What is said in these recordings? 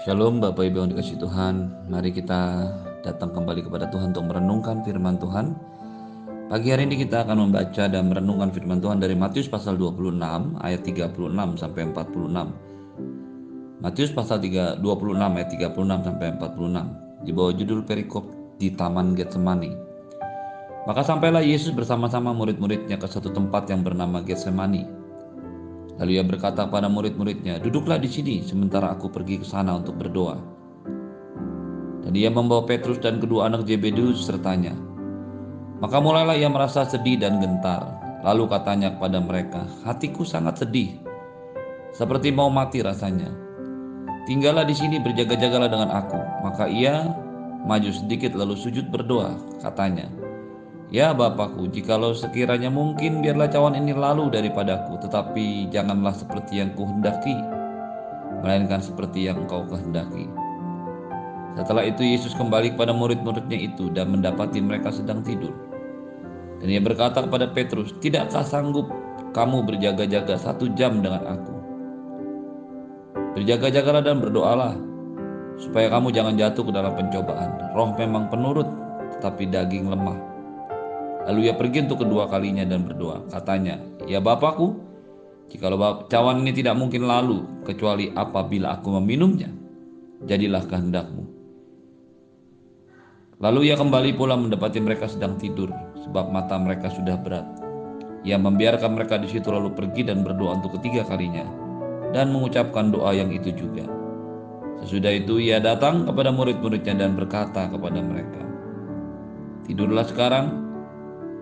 Shalom Bapak Ibu yang dikasih Tuhan. Mari kita datang kembali kepada Tuhan untuk merenungkan firman Tuhan. Pagi hari ini kita akan membaca dan merenungkan firman Tuhan dari Matius pasal 26 ayat 36 sampai 46 Matius pasal 3, 26 ayat 36 sampai 46 Di bawah judul perikop di Taman Getsemani. Maka sampailah Yesus bersama-sama murid-muridnya ke satu tempat yang bernama Getsemani Lalu ia berkata pada murid-muridnya, "Duduklah di sini sementara aku pergi ke sana untuk berdoa." Dan ia membawa Petrus dan kedua anak Zebedeus sertanya. Maka mulailah ia merasa sedih dan gentar. Lalu katanya kepada mereka, "Hatiku sangat sedih, seperti mau mati rasanya. Tinggallah di sini berjaga-jagalah dengan aku." Maka ia maju sedikit lalu sujud berdoa, katanya, Ya Bapakku, jikalau sekiranya mungkin biarlah cawan ini lalu daripadaku, tetapi janganlah seperti yang kuhendaki, melainkan seperti yang engkau kehendaki. Setelah itu Yesus kembali kepada murid-muridnya itu dan mendapati mereka sedang tidur. Dan ia berkata kepada Petrus, Tidakkah sanggup kamu berjaga-jaga satu jam dengan aku? Berjaga-jagalah dan berdoalah, supaya kamu jangan jatuh ke dalam pencobaan. Roh memang penurut, tetapi daging lemah. Lalu ia pergi untuk kedua kalinya dan berdoa. Katanya, Ya Bapakku, jikalau cawan ini tidak mungkin lalu, kecuali apabila aku meminumnya, jadilah kehendakmu. Lalu ia kembali pula mendapati mereka sedang tidur, sebab mata mereka sudah berat. Ia membiarkan mereka di situ lalu pergi dan berdoa untuk ketiga kalinya, dan mengucapkan doa yang itu juga. Sesudah itu ia datang kepada murid-muridnya dan berkata kepada mereka, Tidurlah sekarang,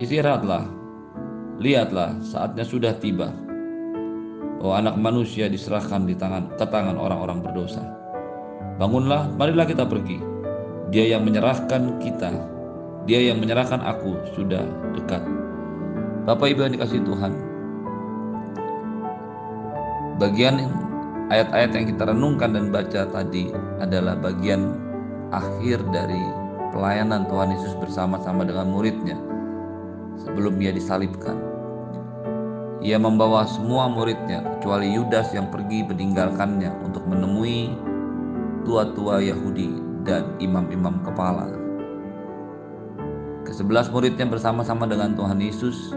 Istirahatlah, lihatlah saatnya sudah tiba. Bahwa anak manusia diserahkan di tangan ke tangan orang-orang berdosa. Bangunlah, marilah kita pergi. Dia yang menyerahkan kita, dia yang menyerahkan aku sudah dekat. Bapak Ibu yang dikasih Tuhan, bagian ayat-ayat yang kita renungkan dan baca tadi adalah bagian akhir dari pelayanan Tuhan Yesus bersama-sama dengan muridnya sebelum ia disalibkan. Ia membawa semua muridnya kecuali Yudas yang pergi meninggalkannya untuk menemui tua-tua Yahudi dan imam-imam kepala. Kesebelas muridnya bersama-sama dengan Tuhan Yesus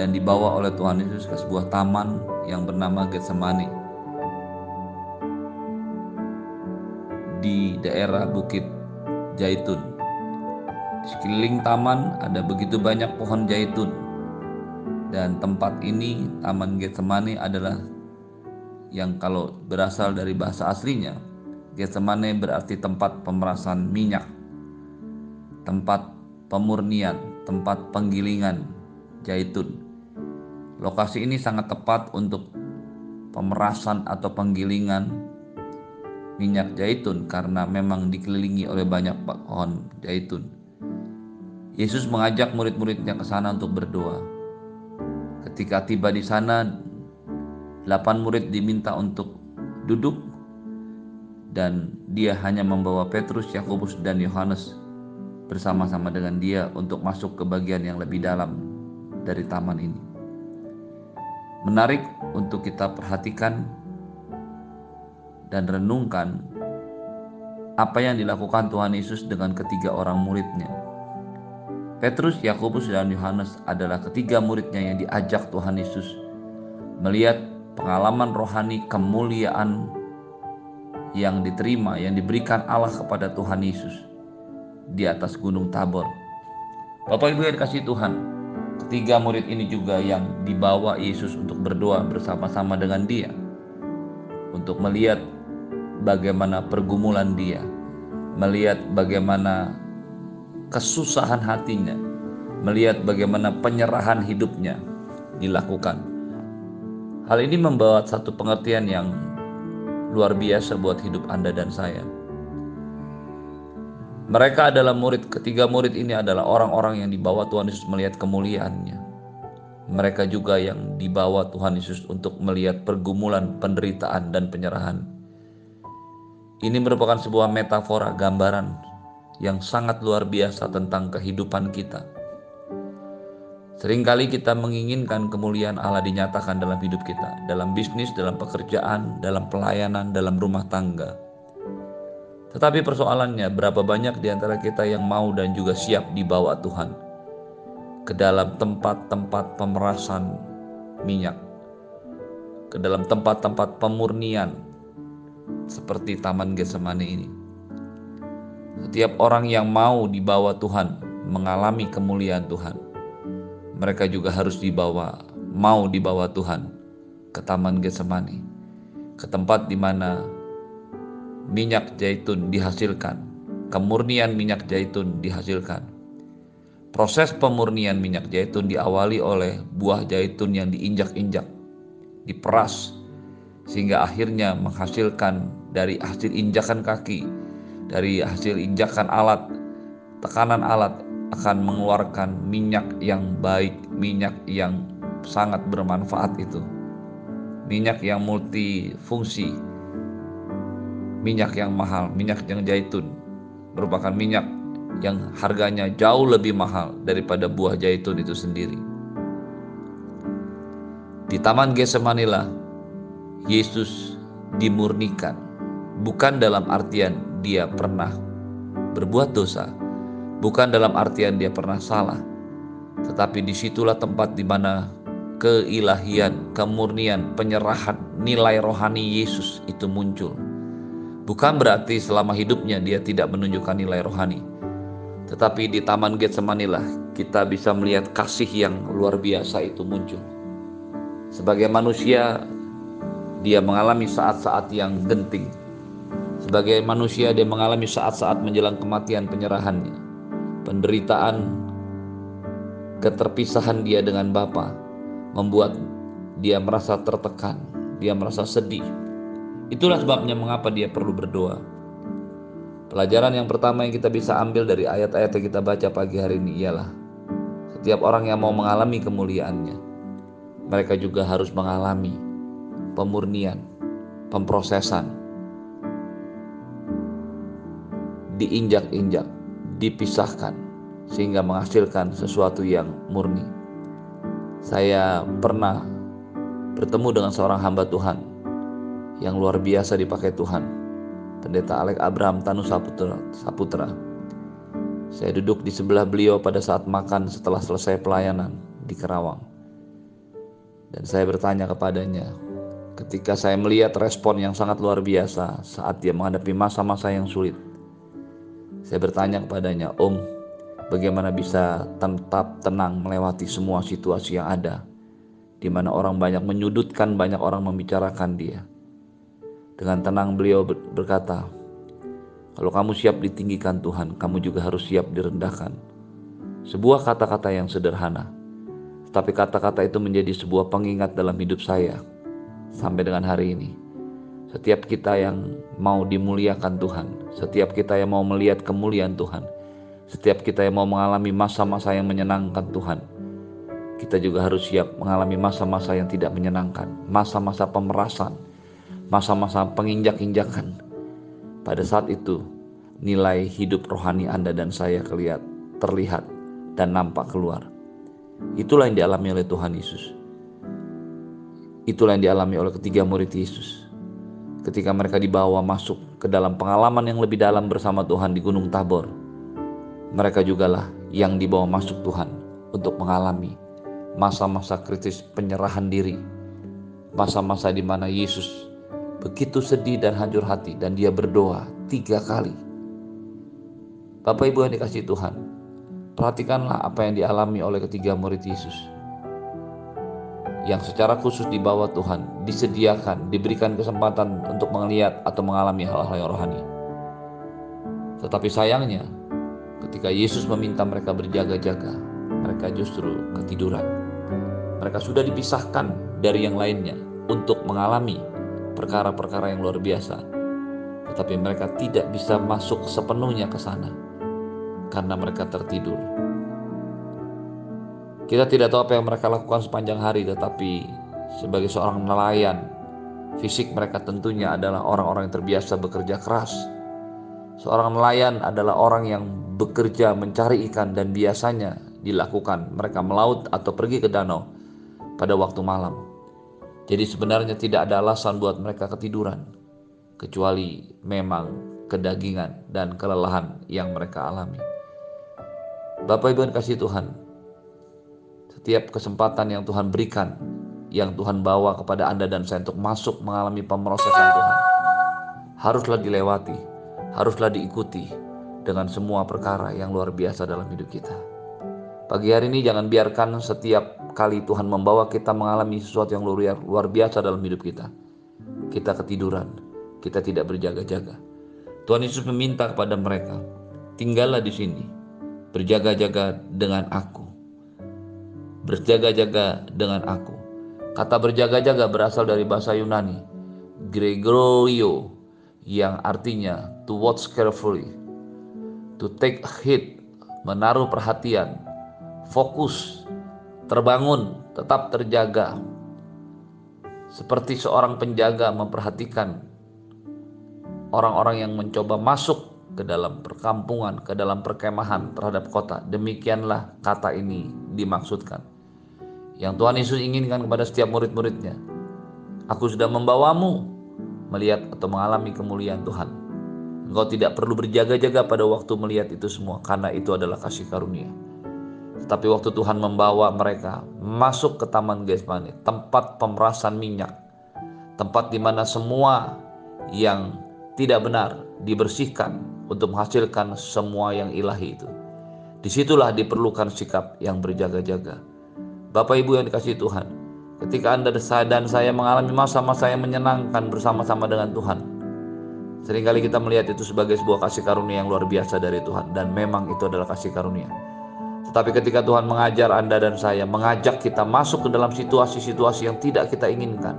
dan dibawa oleh Tuhan Yesus ke sebuah taman yang bernama Getsemani di daerah Bukit Jaitun. Sekeliling taman ada begitu banyak pohon zaitun. Dan tempat ini, Taman Getsemani adalah yang kalau berasal dari bahasa aslinya, Getsemani berarti tempat pemerasan minyak, tempat pemurnian, tempat penggilingan zaitun. Lokasi ini sangat tepat untuk pemerasan atau penggilingan minyak zaitun karena memang dikelilingi oleh banyak pohon zaitun. Yesus mengajak murid-muridnya ke sana untuk berdoa. Ketika tiba di sana, delapan murid diminta untuk duduk dan dia hanya membawa Petrus, Yakobus, dan Yohanes bersama-sama dengan dia untuk masuk ke bagian yang lebih dalam dari taman ini. Menarik untuk kita perhatikan dan renungkan apa yang dilakukan Tuhan Yesus dengan ketiga orang muridnya Petrus, Yakobus, dan Yohanes adalah ketiga muridnya yang diajak Tuhan Yesus melihat pengalaman rohani kemuliaan yang diterima, yang diberikan Allah kepada Tuhan Yesus di atas gunung Tabor. Bapak Ibu yang dikasih Tuhan, ketiga murid ini juga yang dibawa Yesus untuk berdoa bersama-sama dengan dia untuk melihat bagaimana pergumulan dia, melihat bagaimana kesusahan hatinya, melihat bagaimana penyerahan hidupnya dilakukan. Hal ini membawa satu pengertian yang luar biasa buat hidup Anda dan saya. Mereka adalah murid, ketiga murid ini adalah orang-orang yang dibawa Tuhan Yesus melihat kemuliaannya. Mereka juga yang dibawa Tuhan Yesus untuk melihat pergumulan, penderitaan, dan penyerahan. Ini merupakan sebuah metafora gambaran yang sangat luar biasa tentang kehidupan kita. Seringkali kita menginginkan kemuliaan Allah dinyatakan dalam hidup kita, dalam bisnis, dalam pekerjaan, dalam pelayanan, dalam rumah tangga. Tetapi persoalannya, berapa banyak di antara kita yang mau dan juga siap dibawa Tuhan ke dalam tempat-tempat pemerasan minyak, ke dalam tempat-tempat pemurnian seperti Taman Getsemani ini. Setiap orang yang mau dibawa Tuhan mengalami kemuliaan Tuhan, mereka juga harus dibawa, mau dibawa Tuhan ke Taman Getsemani, ke tempat di mana minyak zaitun dihasilkan, kemurnian minyak zaitun dihasilkan. Proses pemurnian minyak zaitun diawali oleh buah zaitun yang diinjak-injak, diperas, sehingga akhirnya menghasilkan dari hasil injakan kaki, dari hasil injakan alat, tekanan alat akan mengeluarkan minyak yang baik, minyak yang sangat bermanfaat itu. Minyak yang multifungsi, minyak yang mahal, minyak yang zaitun merupakan minyak yang harganya jauh lebih mahal daripada buah zaitun itu sendiri. Di Taman Getsemanilah Yesus dimurnikan, bukan dalam artian dia pernah berbuat dosa, bukan dalam artian dia pernah salah, tetapi di situlah tempat di mana keilahian, kemurnian, penyerahan nilai rohani Yesus itu muncul Bukan berarti selama hidupnya dia tidak menunjukkan nilai rohani. Tetapi di Taman Getsemani lah kita bisa melihat kasih yang luar biasa itu muncul. Sebagai manusia dia mengalami saat-saat yang genting. Sebagai manusia dia mengalami saat-saat menjelang kematian penyerahannya. Penderitaan keterpisahan dia dengan Bapa membuat dia merasa tertekan, dia merasa sedih, Itulah sebabnya mengapa dia perlu berdoa. Pelajaran yang pertama yang kita bisa ambil dari ayat-ayat yang kita baca pagi hari ini ialah setiap orang yang mau mengalami kemuliaannya, mereka juga harus mengalami pemurnian, pemprosesan, diinjak-injak, dipisahkan, sehingga menghasilkan sesuatu yang murni. Saya pernah bertemu dengan seorang hamba Tuhan yang luar biasa dipakai Tuhan. Pendeta Alek Abraham Tanu Saputra, Saputra. Saya duduk di sebelah beliau pada saat makan setelah selesai pelayanan di Kerawang. Dan saya bertanya kepadanya, ketika saya melihat respon yang sangat luar biasa saat dia menghadapi masa-masa yang sulit. Saya bertanya kepadanya, Om, bagaimana bisa tetap tenang melewati semua situasi yang ada, di mana orang banyak menyudutkan, banyak orang membicarakan dia. Dengan tenang beliau berkata, kalau kamu siap ditinggikan Tuhan, kamu juga harus siap direndahkan. Sebuah kata-kata yang sederhana, tapi kata-kata itu menjadi sebuah pengingat dalam hidup saya sampai dengan hari ini. Setiap kita yang mau dimuliakan Tuhan, setiap kita yang mau melihat kemuliaan Tuhan, setiap kita yang mau mengalami masa-masa yang menyenangkan Tuhan, kita juga harus siap mengalami masa-masa yang tidak menyenangkan, masa-masa pemerasan, masa-masa penginjak-injakan. Pada saat itu, nilai hidup rohani Anda dan saya kelihat, terlihat, dan nampak keluar. Itulah yang dialami oleh Tuhan Yesus. Itulah yang dialami oleh ketiga murid Yesus. Ketika mereka dibawa masuk ke dalam pengalaman yang lebih dalam bersama Tuhan di Gunung Tabor, mereka jugalah yang dibawa masuk Tuhan untuk mengalami masa-masa kritis penyerahan diri, masa-masa di mana Yesus begitu sedih dan hancur hati dan dia berdoa tiga kali. Bapak Ibu yang dikasih Tuhan, perhatikanlah apa yang dialami oleh ketiga murid Yesus. Yang secara khusus dibawa Tuhan, disediakan, diberikan kesempatan untuk melihat atau mengalami hal-hal yang rohani. Tetapi sayangnya, ketika Yesus meminta mereka berjaga-jaga, mereka justru ketiduran. Mereka sudah dipisahkan dari yang lainnya untuk mengalami perkara-perkara yang luar biasa. Tetapi mereka tidak bisa masuk sepenuhnya ke sana karena mereka tertidur. Kita tidak tahu apa yang mereka lakukan sepanjang hari, tetapi sebagai seorang nelayan, fisik mereka tentunya adalah orang-orang yang terbiasa bekerja keras. Seorang nelayan adalah orang yang bekerja mencari ikan dan biasanya dilakukan mereka melaut atau pergi ke danau pada waktu malam. Jadi sebenarnya tidak ada alasan buat mereka ketiduran, kecuali memang kedagingan dan kelelahan yang mereka alami. Bapak Ibu yang kasih Tuhan, setiap kesempatan yang Tuhan berikan, yang Tuhan bawa kepada Anda dan saya untuk masuk mengalami pemrosesan Tuhan, haruslah dilewati, haruslah diikuti dengan semua perkara yang luar biasa dalam hidup kita. Pagi hari ini jangan biarkan setiap kali Tuhan membawa kita mengalami sesuatu yang luar, luar biasa dalam hidup kita. Kita ketiduran, kita tidak berjaga-jaga. Tuhan Yesus meminta kepada mereka, tinggallah di sini, berjaga-jaga dengan aku berjaga-jaga dengan aku. Kata berjaga-jaga berasal dari bahasa Yunani, Gregorio, yang artinya to watch carefully, to take heed, menaruh perhatian, fokus, terbangun, tetap terjaga. Seperti seorang penjaga memperhatikan orang-orang yang mencoba masuk ke dalam perkampungan, ke dalam perkemahan terhadap kota. Demikianlah kata ini dimaksudkan yang Tuhan Yesus inginkan kepada setiap murid-muridnya. Aku sudah membawamu melihat atau mengalami kemuliaan Tuhan. Engkau tidak perlu berjaga-jaga pada waktu melihat itu semua karena itu adalah kasih karunia. Tetapi waktu Tuhan membawa mereka masuk ke Taman Getsemani, tempat pemerasan minyak, tempat di mana semua yang tidak benar dibersihkan untuk menghasilkan semua yang ilahi itu. Di situlah diperlukan sikap yang berjaga-jaga Bapak Ibu yang dikasih Tuhan, ketika Anda dan saya mengalami masa-masa yang menyenangkan bersama-sama dengan Tuhan, sering kali kita melihat itu sebagai sebuah kasih karunia yang luar biasa dari Tuhan, dan memang itu adalah kasih karunia. Tetapi ketika Tuhan mengajar Anda dan saya, mengajak kita masuk ke dalam situasi-situasi yang tidak kita inginkan,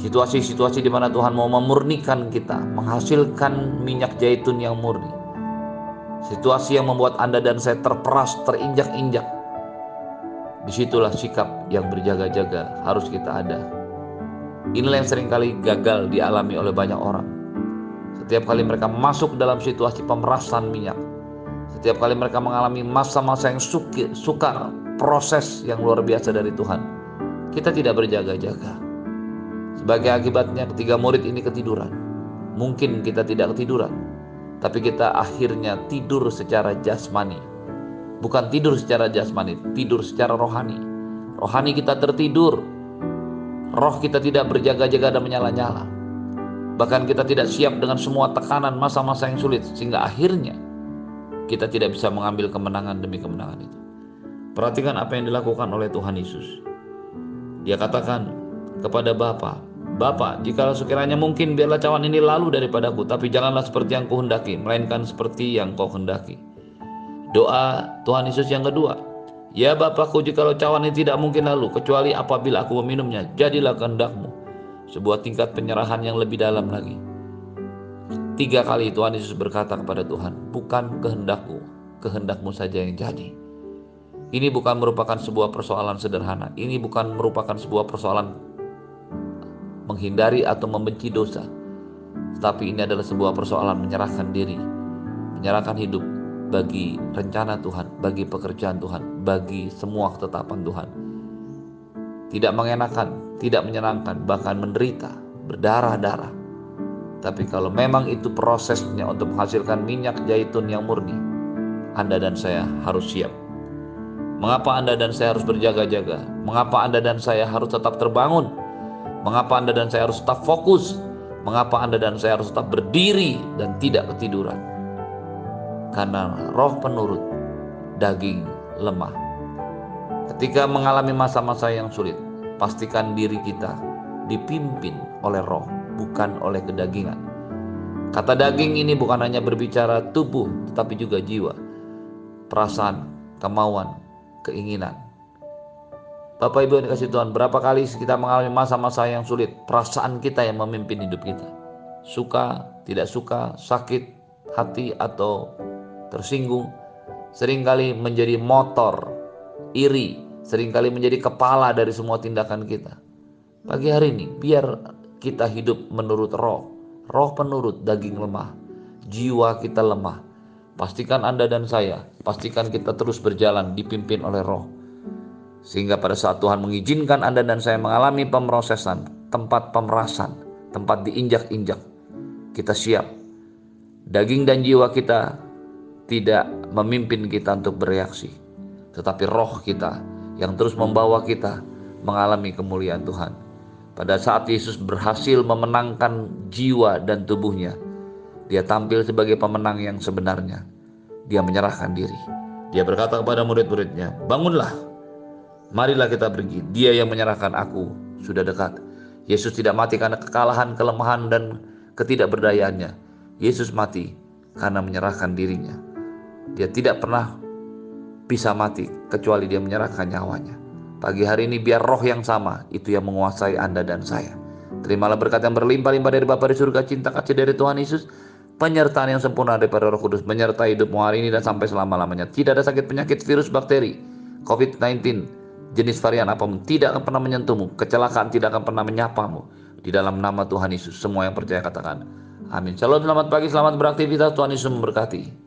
situasi-situasi di mana Tuhan mau memurnikan kita, menghasilkan minyak zaitun yang murni, situasi yang membuat Anda dan saya terperas, terinjak-injak, Di situlah sikap yang berjaga-jaga harus kita ada. Inilah yang sering kali gagal dialami oleh banyak orang. Setiap kali mereka masuk dalam situasi pemerasan minyak, setiap kali mereka mengalami masa-masa yang suki, sukar, proses yang luar biasa dari Tuhan, kita tidak berjaga-jaga. Sebagai akibatnya ketiga murid ini ketiduran. Mungkin kita tidak ketiduran, tapi kita akhirnya tidur secara jasmani Bukan tidur secara jasmani, tidur secara rohani. Rohani kita tertidur. Roh kita tidak berjaga-jaga dan menyala-nyala. Bahkan kita tidak siap dengan semua tekanan masa-masa yang sulit sehingga akhirnya kita tidak bisa mengambil kemenangan demi kemenangan itu. Perhatikan apa yang dilakukan oleh Tuhan Yesus. Dia katakan kepada Bapa, Bapa, jika sekiranya mungkin biarlah cawan ini lalu daripadaku, tapi janganlah seperti yang kuhendaki, melainkan seperti yang kau hendaki. Doa Tuhan Yesus yang kedua. Ya Bapakku jikalau cawan ini tidak mungkin lalu kecuali apabila aku meminumnya jadilah kehendakmu. Sebuah tingkat penyerahan yang lebih dalam lagi. Tiga kali Tuhan Yesus berkata kepada Tuhan, bukan kehendakku, kehendakmu saja yang jadi. Ini bukan merupakan sebuah persoalan sederhana. Ini bukan merupakan sebuah persoalan menghindari atau membenci dosa. Tetapi ini adalah sebuah persoalan menyerahkan diri, menyerahkan hidup bagi rencana Tuhan, bagi pekerjaan Tuhan, bagi semua ketetapan Tuhan. Tidak mengenakan, tidak menyenangkan, bahkan menderita, berdarah-darah. Tapi kalau memang itu prosesnya untuk menghasilkan minyak zaitun yang murni, Anda dan saya harus siap. Mengapa Anda dan saya harus berjaga-jaga? Mengapa Anda dan saya harus tetap terbangun? Mengapa Anda dan saya harus tetap fokus? Mengapa Anda dan saya harus tetap berdiri dan tidak ketiduran? Karena roh penurut, daging lemah. Ketika mengalami masa-masa yang sulit, pastikan diri kita dipimpin oleh roh, bukan oleh kedagingan. Kata daging ini bukan hanya berbicara tubuh, tetapi juga jiwa, perasaan, kemauan, keinginan. Bapak Ibu yang dikasih Tuhan, berapa kali kita mengalami masa-masa yang sulit, perasaan kita yang memimpin hidup kita. Suka, tidak suka, sakit, hati, atau tersinggung, sering kali menjadi motor, iri, sering kali menjadi kepala dari semua tindakan kita. Pagi hari ini, biar kita hidup menurut roh, roh penurut daging lemah, jiwa kita lemah. Pastikan Anda dan saya, pastikan kita terus berjalan dipimpin oleh roh. Sehingga pada saat Tuhan mengizinkan Anda dan saya mengalami pemrosesan, tempat pemerasan, tempat diinjak-injak, kita siap Daging dan jiwa kita tidak memimpin kita untuk bereaksi, tetapi roh kita yang terus membawa kita mengalami kemuliaan Tuhan. Pada saat Yesus berhasil memenangkan jiwa dan tubuhnya, dia tampil sebagai pemenang yang sebenarnya. Dia menyerahkan diri. Dia berkata kepada murid-muridnya, "Bangunlah, marilah kita pergi. Dia yang menyerahkan aku sudah dekat." Yesus tidak mati karena kekalahan, kelemahan, dan ketidakberdayaannya. Yesus mati karena menyerahkan dirinya. Dia tidak pernah bisa mati kecuali dia menyerahkan nyawanya. Pagi hari ini biar roh yang sama itu yang menguasai Anda dan saya. Terimalah berkat yang berlimpah-limpah dari Bapa di surga, cinta kasih dari Tuhan Yesus, penyertaan yang sempurna daripada Roh Kudus menyertai hidupmu hari ini dan sampai selama-lamanya. Tidak ada sakit penyakit virus bakteri COVID-19 jenis varian apa pun tidak akan pernah menyentuhmu, kecelakaan tidak akan pernah menyapamu. Di dalam nama Tuhan Yesus, semua yang percaya katakan, Amin. Shalom, selamat pagi, selamat beraktivitas. Tuhan Yesus memberkati.